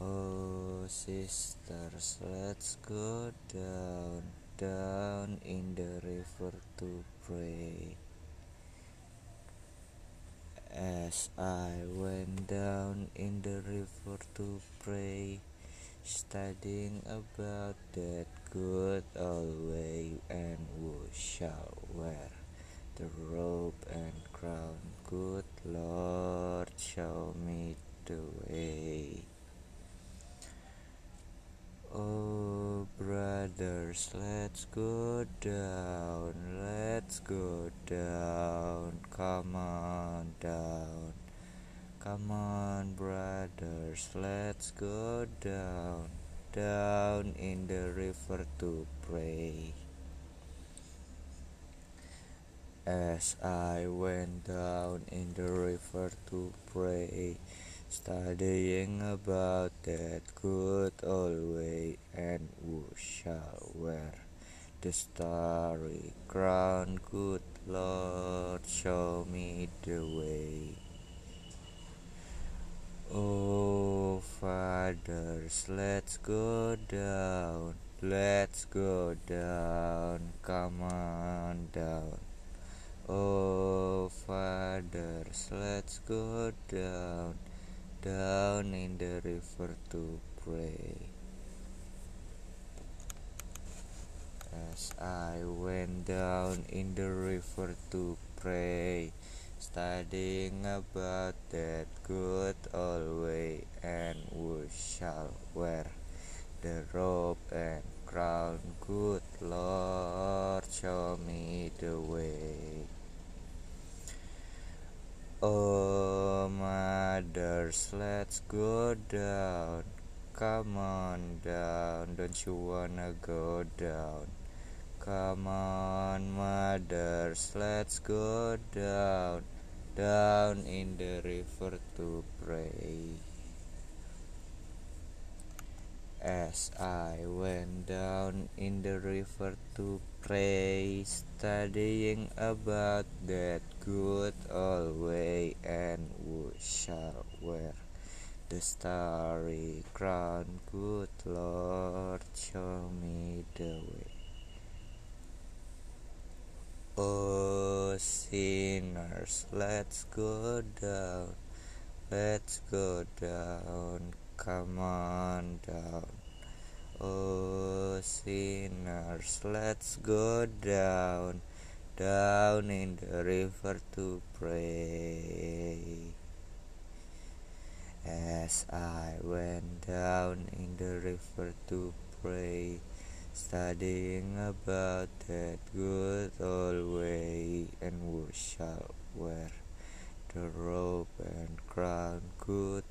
Oh, sisters, let's go down, down in the river to pray. As I went down in the river to pray, studying about that good old way, and who shall wear the robe and crown? Good Lord, show me the way. Oh, brothers, let's go down, let's go down, come on down. Come on, brothers, let's go down, down in the river to pray. As I went down in the river to pray, studying about that good old way, and who shall wear the starry crown? Good Lord, show me the way. Oh, fathers, let's go down, let's go down, come on down. Oh, fathers, let's go down, down in the river to pray. As I went down in the river to pray, studying about that good old way, and who shall wear the robe and crown? Good Lord, show me the way. Oh, let's go down. Come on down, don't you wanna go down? Come on, mothers, let's go down, down in the river to pray. As I went down in the river to pray, studying about that good old way, and who shall wear the starry crown? Good Lord, show me the way. Oh, sinners, let's go down, let's go down, come on down. Oh, sinners, let's go down, down in the river to pray. As I went down in the river to pray, studying about that good old way, and shall wear the robe and crown? Good